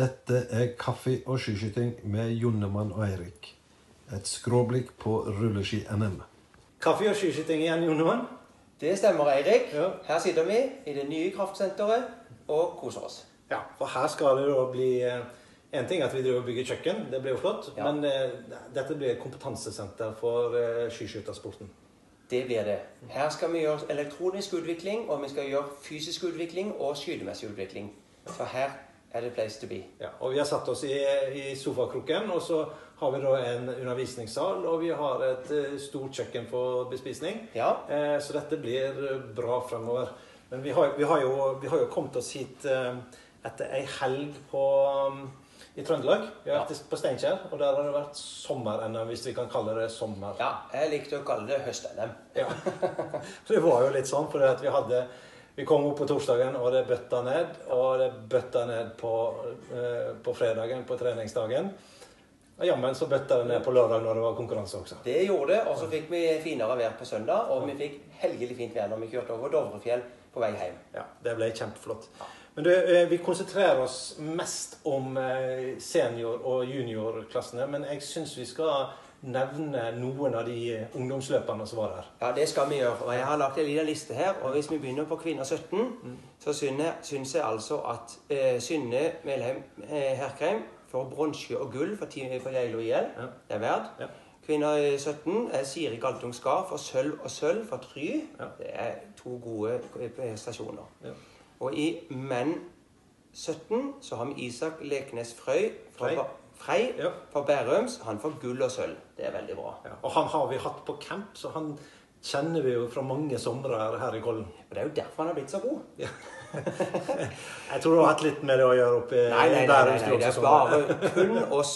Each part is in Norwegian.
Dette er Kaffe og skiskyting med Jonnemann og Eirik. Et skråblikk på rulleski-NM. Kaffe og skiskyting igjen, Jonnemann. Det stemmer, Eirik. Ja. Her sitter vi i det nye kraftsenteret og koser oss. Ja, for her skal det da bli eh, En ting at vi driver og bygger kjøkken, det blir jo flott. Ja. Men uh, dette blir et kompetansesenter for uh, skiskyttersporten. Det blir det. Her skal vi gjøre elektronisk utvikling, og vi skal gjøre fysisk utvikling og skytemessig utvikling. For her er the place to be. Ja, og Vi har satt oss i, i sofakroken, og så har vi da en undervisningssal, og vi har et eh, stort kjøkken for bespisning. Ja, Eh, så dette blir bra fremover. Men vi har, vi har, jo, vi har jo kommet oss hit eh, etter ei helg på, um, i Trøndelag. Vi har vært på Steinkjer, og der har det vært sommer-NM, hvis vi kan kalle det sommer. ja jeg likte å kalle det høst-NM. Ja. Så det var jo litt sånn, for vi hadde Vi kom opp på torsdagen, og det bøtta ned. Og det bøtta ned på, eh, på fredagen, på treningsdagen. Og jammen så bøtta det ned på lørdag når det var konkurranse også. Det gjorde det, og så fikk vi finere vær på søndag, og vi fikk helgelig fint vær når vi kjørte over Dovrefjell på vei hjem. Ja, Det ble kjempeflott. Men du, eh, vi konsentrerer oss mest om eh, senior- og juniorklassene. Men jeg syns vi skal nevne noen av de eh, ungdomsløperne som var der. Ja, det skal vi gjøre. Og jeg har lagt en liten liste her. Og hvis vi begynner på kvinner 17, så syns jeg, altså at eh, Synne Melheim eh, Herkheim får bronse og gull for, for Geilo IL. Ja. Det er verdt. Ja. Kvinner 17 er Siri Galtung Skar for sølv og sølv for Try. Ja. Det er to gode prestasjoner. Ja. Og i menn 17 så har vi Isak Leknes Frøy fra Frei. Ja. fra Bærums. Han får gull og sølv. Det er veldig bra. Ja. Og han har vi hatt på camp, så han kjenner vi jo fra mange somre her i Kollen. Og Det er jo derfor han har blitt så god. Jeg tror du har hatt litt med det å gjøre oppi nei, Nei, nei, nei, nei, nei, det er bare kun oss.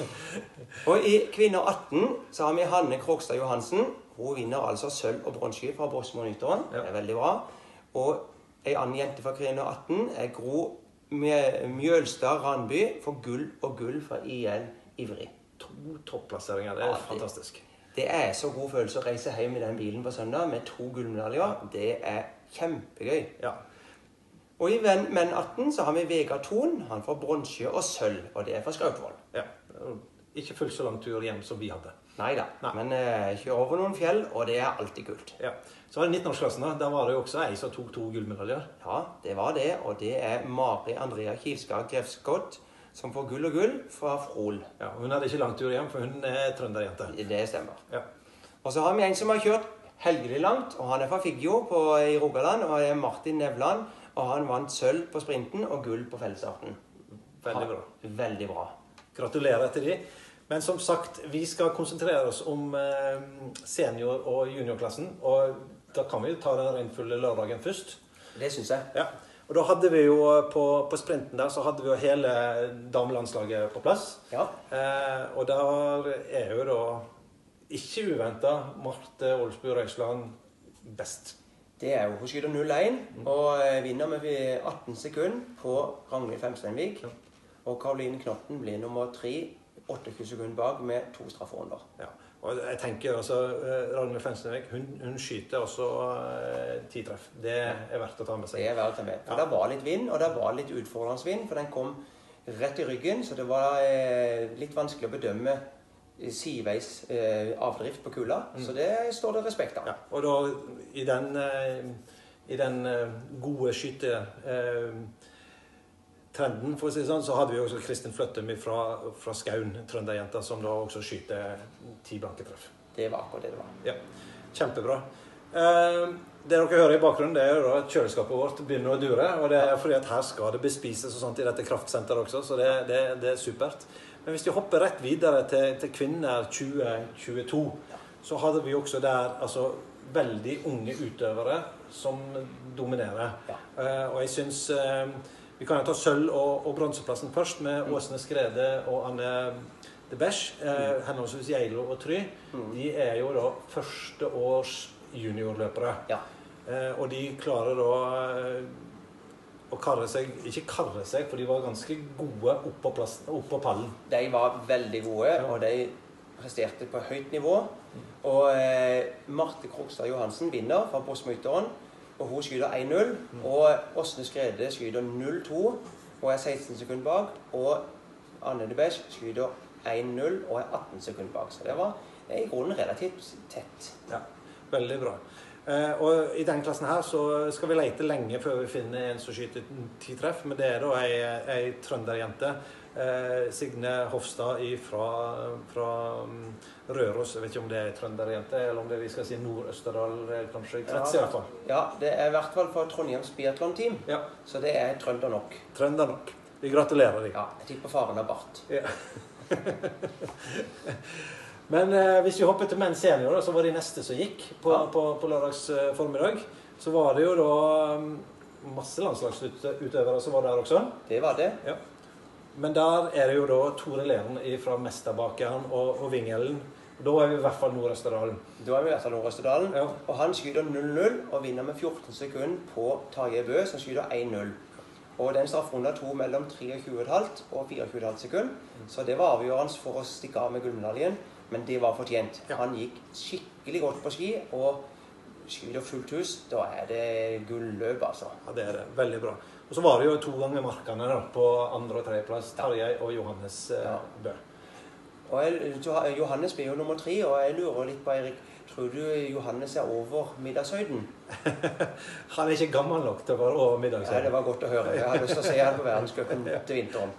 og i kvinner 18 så har vi Hanne Krogstad Johansen. Hun vinner altså sølv og bronse fra Bosmonytoren. Ja. Det er veldig bra. Og ei annen jente fra kvinner 18 er Gro Mjølstad Randby får gull og gull fra IL Ivrig. To topplasseringer. Det er Ja, det- fantastisk. Det er så god følelse å reise hjem i den bilen på søndag med to gullmedaljer. Det er kjempegøy. Ja. Og i menn 18 så har vi Vegard Thon. Han får bronse og sølv, og det er fra Skrautvål. ja. Ikke fullt så lang tur hjem som vi hadde. Nei da. Nei. Men eh, kjøre over noen fjell, og det er alltid kult. Ja. Så var det 19-årsklassen. da. Der var det jo også ei som tok to gullmedaljer. Ja, det var det. Og det er Mari Andrea Kivskar Grefskott som får gull og gull fra Frol. Ja, hun hadde ikke lang tur hjem, for hun er trønderjente. Det stemmer. Ja. Og så har vi en som har kjørt helgelig langt, og han er fra Figgjo på, i Rogaland, og er Martin Nevland. Og han vant sølv på sprinten og gull på fellesarten. Veldig bra. Veldig bra. Gratulerer til de. Men som sagt, vi skal konsentrere oss om eh, senior- og juniorklassen. Og da kan vi jo ta den regnfulle lørdagen først. Det syns jeg. Ja. Og da hadde vi jo på, på sprinten der så hadde vi jo hele damelandslaget på plass. Ja. Eh, og der er jo da ikke uventa Marte Olsbu Røisland best. Det er jo Hun skyter 0-1 og eh, vinner med 18 sekunder på Ragnhild Femsteinvik. Og Karoline Knotten blir nummer tre, 28 sekunder bak, med to strafferunder. Ja. Og jeg tenker altså, eh, Ragnhild Fensnevik hun, hun skyter også uh, ti treff. Det er verdt å ta med Det seg. er verdt å ta med. For Ja. det var litt vind, og det var litt utfordrende vind, for den kom rett i ryggen, så det var uh, litt vanskelig å bedømme sideveis uh, avdrift på kula. Så det står det respekt av. Ja. Og da i den, i den gode gode skytetrenden, for å si det sånn, så hadde vi også Kristin Fløttum fra, fra Skaun, trønderjenta, som da også skyter ti blanke treff. Det var akkurat det det var. Ja, kjempebra. Eh, det dere hører i bakgrunnen, det er jo at kjøleskapet vårt begynner å dure. Og det er fordi at her skal det bespises og sånt i dette kraftsenteret også, så det, det, det er supert. Men hvis vi hopper rett videre til, til kvinner 2022, så hadde vi også der altså veldig unge utøvere som dominerer. Ja. Eh, og jeg syns eh, Vi kan jo ta sølv- og, og bronseplassen først, med Åsne Skrede og Anne de Besch. Eh, henholdsvis Geilo og Try. De er jo da førsteårs juniorløpere. Ja. Eh, og de klarer da eh, å karre seg Ikke karre seg, for de var ganske gode oppå plassen- oppå pallen. De var veldig gode, Ja. og de presterte på høyt nivå. Og eh, Marte Krogstad Johansen vinner fra Bosmytteren, og hun skyter 1-0. Og Åsne Skrede skyter 0-2 og er 16 sekunder bak. Og Anne Besch skyter 1-0 og er 18 sekunder bak. Så det var i grunnen relativt tett. Ja, veldig bra. Eh, og I denne klassen her så skal vi lete lenge før vi finner en som skyter ti treff. Men det er da ei, ei trønderjente. Eh, Signe Hofstad fra, fra um, Røros. Jeg vet ikke om det er trønderjente, eller om det er vi skal si Nord-Østerdal, eh, kanskje. Krets, i hvert fall. Ja, det er i hvert fall for Trondheims biatlonteam. Ja, Så det er trønder nok. trønder nok. Vi gratulerer deg. Ja, jeg tipper faren har bart. Ja. Men eh, hvis vi hopper til menn senior, så var de neste som gikk på, Ja. på, på lørdags eh, formiddag. Så var det jo da um, masse landslagsutøvere som var der også. Det var det. Ja. Men der er det jo da Tore Leren fra Mesterbakeren og, og Vingelen. Da er vi i hvert fall Nord-Østerdalen. Da er vi i hvert fall Nord-Østerdalen. Ja. Og han skyter 0-0 og vinner med 14 sekunder på Tarjei Bø, som skyter 1-0. Og den straffrunda tok mellom 23,5 og 24,5 sekunder. Så det var avgjørende for å stikke av med gullmedaljen, men det var fortjent. Ja. Han gikk skikkelig godt på ski, og skyter fullt hus, da er det gulløp, altså. Ja, det er det. Veldig bra. Og så var det jo to ganger markene da, på andre- og tredjeplass. Tarjei og Johannes eh, Bø. Og jeg, Johannes blir jo nummer tre, og jeg lurer litt på, Erik, tror du Johannes er over middagshøyden? Han er ikke gammel nok til å være over middagshøyden. Nei, det var godt å høre. Jeg har lyst til å se han på verdenscupen til vinteren.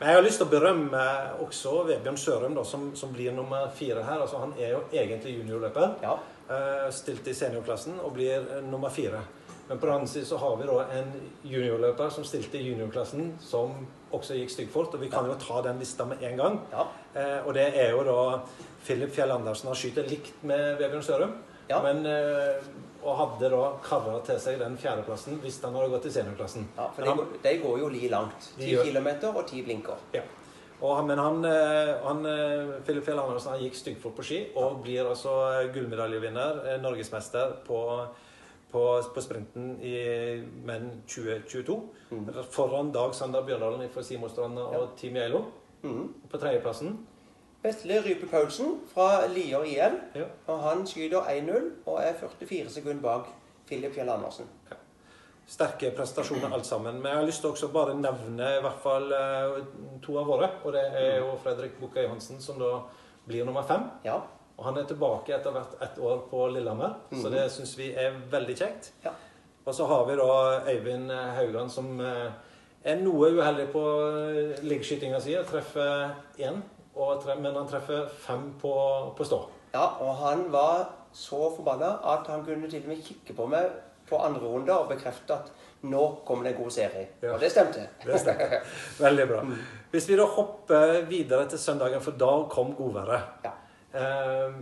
Men jeg har lyst til å berømme også Vebjørn Sørum, da, som, som blir nummer fire her. Altså, han er jo egentlig juniorløper. Ja. Eh, stilt i seniorklassen og blir eh, nummer fire. Men på den annen siden så har vi da en juniorløper som stilte i juniorklassen, som også gikk styggfort. Og vi kan jo ta den lista med en gang. Ja. Eh, og det er jo da Philip Fjell Andersen. har skyter likt med Vebjørn Sørum. Ja. Men, eh, og hadde da kara til seg den fjerdeplassen hvis han hadde gått i seniorklassen. Ja, for han, de, går- de går jo li langt. Ti kilometer og ti blinker. Ja. Og, han- men han, eh, han Filip Philip Fjell Andersen han gikk styggfort på ski og blir altså gullmedaljevinner, eh, norgesmester på, på, på sprinten i menn 2022. Foran Dag Sander Bjørndalen fra Simorstranda og Team Geilo Mm. på tredjeplassen. Vesle Rype Paulsen fra Lier IL. Ja. Og han skyter 1-0 og er 44 sekunder bak Filip Fjell Andersen. Sterke prestasjoner alt sammen. Men jeg har lyst til også bare nevne i hvert fall eh, to av våre. Og det er jo Fredrik Bukkøy Hansen, som da blir nummer fem. Ja. Og han er tilbake etter hvert ett år på Lillehammer, så det syns vi er veldig kjekt. Ja. Og så har vi da Øyvind Haugan som eh, er noe uheldig på liggskytinga liggeskytinga si. Treffer én, men han treffer fem på, på stå. ja, og han var så forbanna at han kunne til og med kikke på meg på andre runde og bekrefte at nå kommer det en god serie. Ja. Og det stemte. Det stemte. Veldig bra. Hvis vi da hopper videre til søndagen, for da kom godværet. Ja. Eh,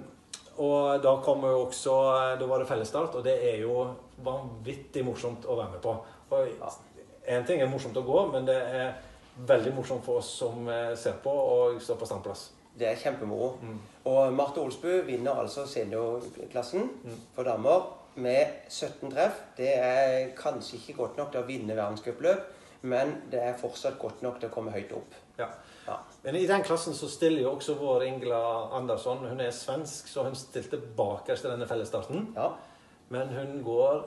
og da kom jo også Da var det fellesstart, og det er jo vanvittig morsomt å være med på. Og Én ting er morsomt å gå, men det er veldig morsomt for oss som eh, ser på og står på standplass. Det er kjempemoro. Mm. Og Marte Olsbu vinner altså seniorklassen Mm. for damer med 17 treff. Det er kanskje ikke godt nok til å vinne verdenscupløp, men det er fortsatt godt nok til å komme høyt opp. Ja. Ja. Men i den klassen så stiller jo også vår Ingla Andersson. Hun er svensk, så hun stilte bakerst i denne fellesstarten. Ja. Men hun går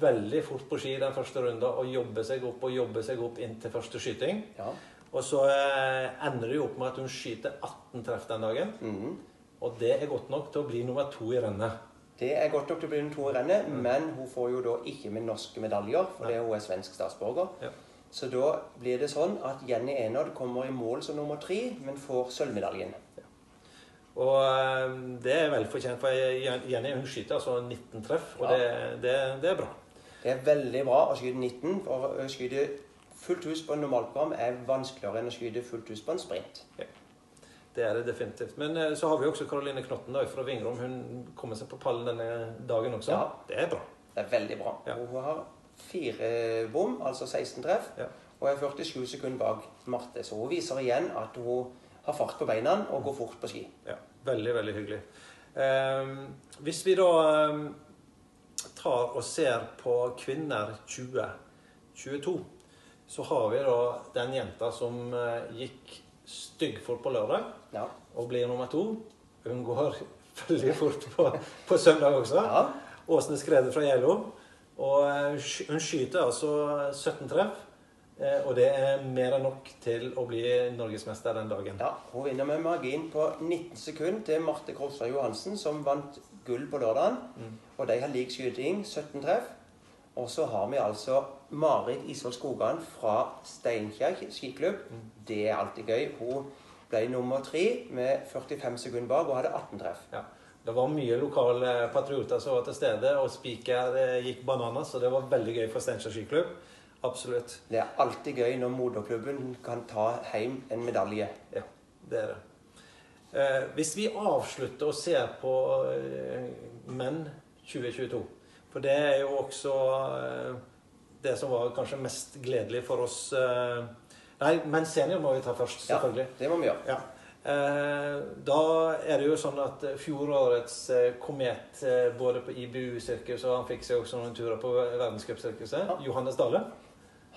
veldig fort på ski den første runden og jobber seg opp og jobber seg opp inn til første skyting. ja. Og så eh, ender det jo opp med at hun skyter 18 treff den dagen. Mhm. Og det er godt nok til å bli nummer to i rennet. Det er godt nok til å bli nummer to i rennet, men hun får jo da ikke med norske medaljer, fordi hun er svensk statsborger. Ja. Så da blir det sånn at Jenny Enodd kommer i mål som nummer tre, men får sølvmedaljen. Og eh, det er velfortjent, for Jenny hun skyter altså 19 treff, og Ja. det, det, det er bra. Det er veldig bra å skyte 19, for å skyte fullt hus på en normalprogram er vanskeligere enn å skyte fullt hus på en sprint. Det er det definitivt. Men eh, så har vi også Karoline Knotten da, fra Vingrom. Hun kommer seg på pallen denne dagen også. Ja. Det er bra. Det er veldig bra. Ja. Hun har fire bom, altså 16 treff, Ja. og er 47 sekunder bak Marte. Så hun viser igjen at hun har fart på beina og går fort på ski. Ja, veldig, veldig hyggelig. Eh, hvis vi da eh, tar og ser på kvinner 2022, så har vi da den jenta som eh, gikk styggfort på lørdag Ja. og blir nummer to. Hun går veldig fort på, på søndag også. Ja. Åsne Skredet fra Geilo. Og eh, hun skyter altså 17 treff. Eh, og det er mer enn nok til å bli norgesmester den dagen. Ja, Hun vinner med margin på 19 sekunder til Marte Krosstad Johansen, som vant gull på lørdagen. Mm. Og de har lik skyting, 17 treff. Og så har vi altså Marit Isvold Skogan fra Steinkjer skiklubb. Mm. Det er alltid gøy. Hun ble nummer tre med 45 sekunder bak og hadde 18 treff. Ja. Det var mye lokale patrioter som var til stede, og Spiker eh, gikk bananas, så det var veldig gøy for Steinkjer skiklubb. Absolutt. Det er alltid gøy når moderklubben kan ta hjem en medalje. Ja, det er det. Eh, hvis vi avslutter å se på eh, menn 2022, for det er jo også eh, det som var kanskje mest gledelig for oss eh, Nei, menn senior må vi ta først, selvfølgelig. Ja, det må vi gjøre. Ja. Eh, da er det jo sånn at fjorårets eh, komet eh, både på IBU-sirkuset og han fikk seg også noen turer på verdenscupsirkuset, Ja. Johannes Dale.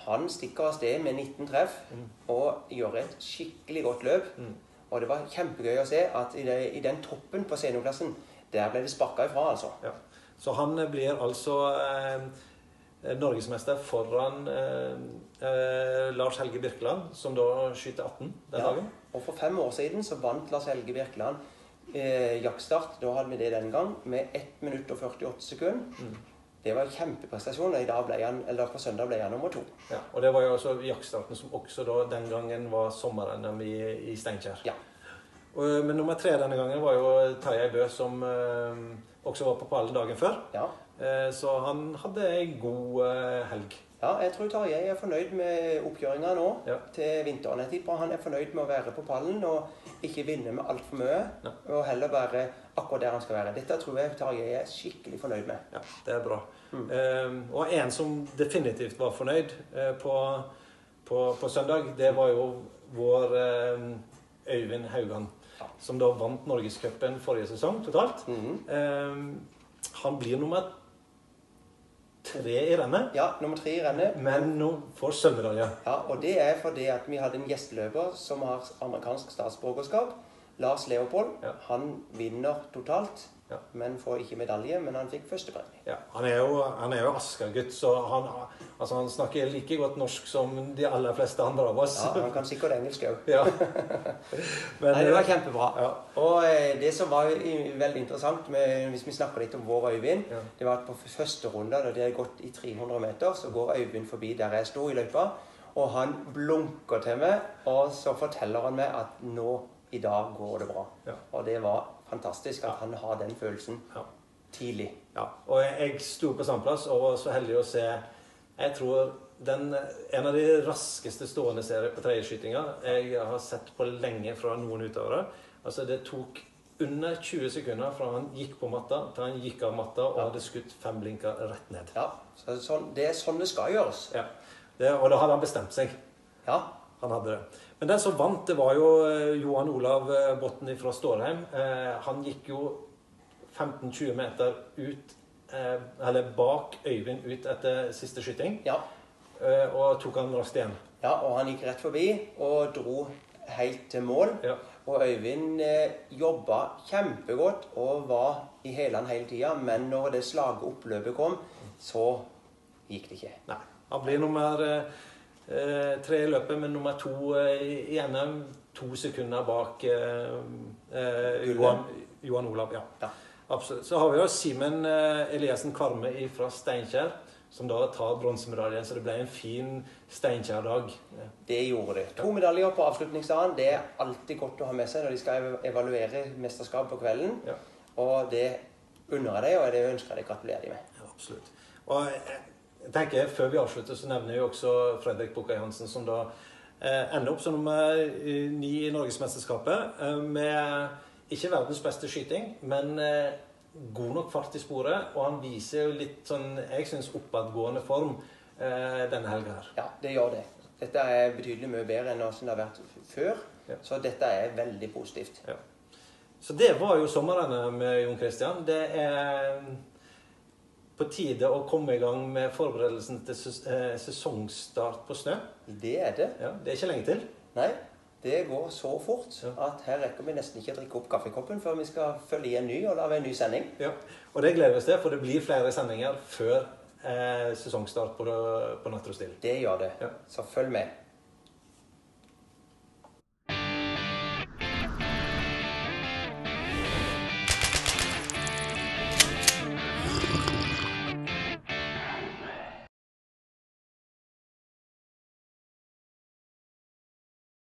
Han stikker av sted med 19 treff Mm. og gjør et skikkelig godt løp. Mm. Og det var kjempegøy å se at i, det, i den toppen på seniorklassen, der ble det sparka ifra, altså. Ja. Så han blir altså eh, norgesmester foran eh, eh, Lars Helge Birkeland, som da skyter 18 den Ja. dagen. Og for fem år siden så vant Lars Helge Birkeland eh, jaktstart, da hadde vi det den gang, med 1 minutt og 48 sekunder. Mm. Det var en kjempeprestasjon, og i dag ble han, eller på søndag ble han nummer to. Ja, og det var jo også jaktstarten som også da den gangen var sommeren i, i Steinkjer. Ja. Og, men nummer tre denne gangen var jo Tarjei Bø, som eh, også var på pallen dagen før. Ja. Eh, så han hadde ei god eh, helg. ja, jeg tror Tarjei er fornøyd med oppkjøringa nå Ja. til vinteren. Jeg tipper han er fornøyd med å være på pallen og ikke vinne med altfor mye. Ja. Og heller være akkurat der han skal være. Dette tror jeg Tarjei er skikkelig fornøyd med. Ja, det er bra. Mm. Eh, og en som definitivt var fornøyd uh, på, på, på søndag, det var jo vår eh, Øyvind Haugan. Ja. Som da vant Norgescupen forrige sesong totalt. Mhm. Eh, han blir nummer tre i rennet, Ja, nummer tre i rennet. men nå får sølvmedalje. Ja, og det er fordi at vi hadde en gjesteløper som har amerikansk statsborgerskap. Lars Leopold. Ja. Han vinner totalt, Ja. men får ikke medalje. Men han fikk førstepremie. Ja, han er jo, han er jo Asker-gutt, så han, altså han snakker like godt norsk som de aller fleste andre av oss. Ja, Han kan sikkert engelsk òg. Ja. Men, Nei, det var kjempebra. Ja. Og eh, det som var veldig interessant, med, hvis vi snakker litt om vår Øyvind, Ja. det var at på første runde, da de hadde gått i 300 meter, så går Øyvind forbi der jeg sto i løypa, og han blunker til meg, og så forteller han meg at nå, i dag, går det bra. Ja. Og det var fantastisk at han har den følelsen Ja. tidlig. Ja, og jeg, jeg sto på samme plass og var så heldig å se Jeg tror den, en av de raskeste stående tredjeskytinga jeg har sett på lenge fra noen utøvere. Altså Det tok under 20 sekunder fra han gikk på matta til han gikk av matta og Ja. hadde skutt fem blinker rett ned. Ja, så sånn, Det er sånn det skal gjøres. Ja. Det, og da hadde han bestemt seg. Ja, Han hadde det. Men den som vant, det var jo eh, Johan Olav eh, Botten fra Stålheim. Eh, han gikk jo 15-20 meter ut, eller bak Øyvind ut etter siste skyting, ja. eh, og tok han raskt igjen. ja, og han gikk rett forbi og dro helt til mål. Ja. Og Øyvind eh, jobba kjempegodt og var i hælene hele tida, men når det slaget oppløpet kom, så gikk det ikke. Nei. Han blir nummer eh, eh, tre i løpet, men nummer to eh, i- NM. To sekunder bak eh, eh, Johan, Johan Olav. Ja. Ja. Absolutt. Så har vi jo Simen eh, Eliassen Kvarme fra Steinkjer, som da tar bronsemedaljen. Så det ble en fin Steinkjer-dag. Ja. Det gjorde det. To medaljer på avslutningsdagen. Det er alltid godt å ha med seg når de skal evaluere mesterskap på kvelden. Ja. Og det unner jeg deg, og det ønsker jeg deg gratulerer de med. Ja, absolutt. Og jeg, jeg tenker, Før vi avslutter, så nevner vi også Fredrik Bukka Jansen, som da eh, ender opp som nummer eh, ni i Norgesmesterskapet. Eh, med ikke verdens beste skyting, men eh, god nok fart i sporet. Og han viser jo litt sånn, jeg syns, oppadgående form eh, denne helga her. Ja, det gjør det. Dette er betydelig mye bedre enn hvordan det har vært før. Ja. Så dette er veldig positivt. Ja. Så det var jo sommeren med Jon Christian. Det er på tide å komme i gang med forberedelsen til ses eh, sesongstart på snø. Det er det. Ja, det er ikke lenge til. Nei, det går så fort at her rekker vi nesten ikke å drikke opp kaffekoppen før vi skal følge i en ny og lage en ny sending. Ja. Og det gleder vi oss til, for det blir flere sendinger før eh, sesongstart på, på Natt og Stille. Det gjør det. Ja. Så følg med.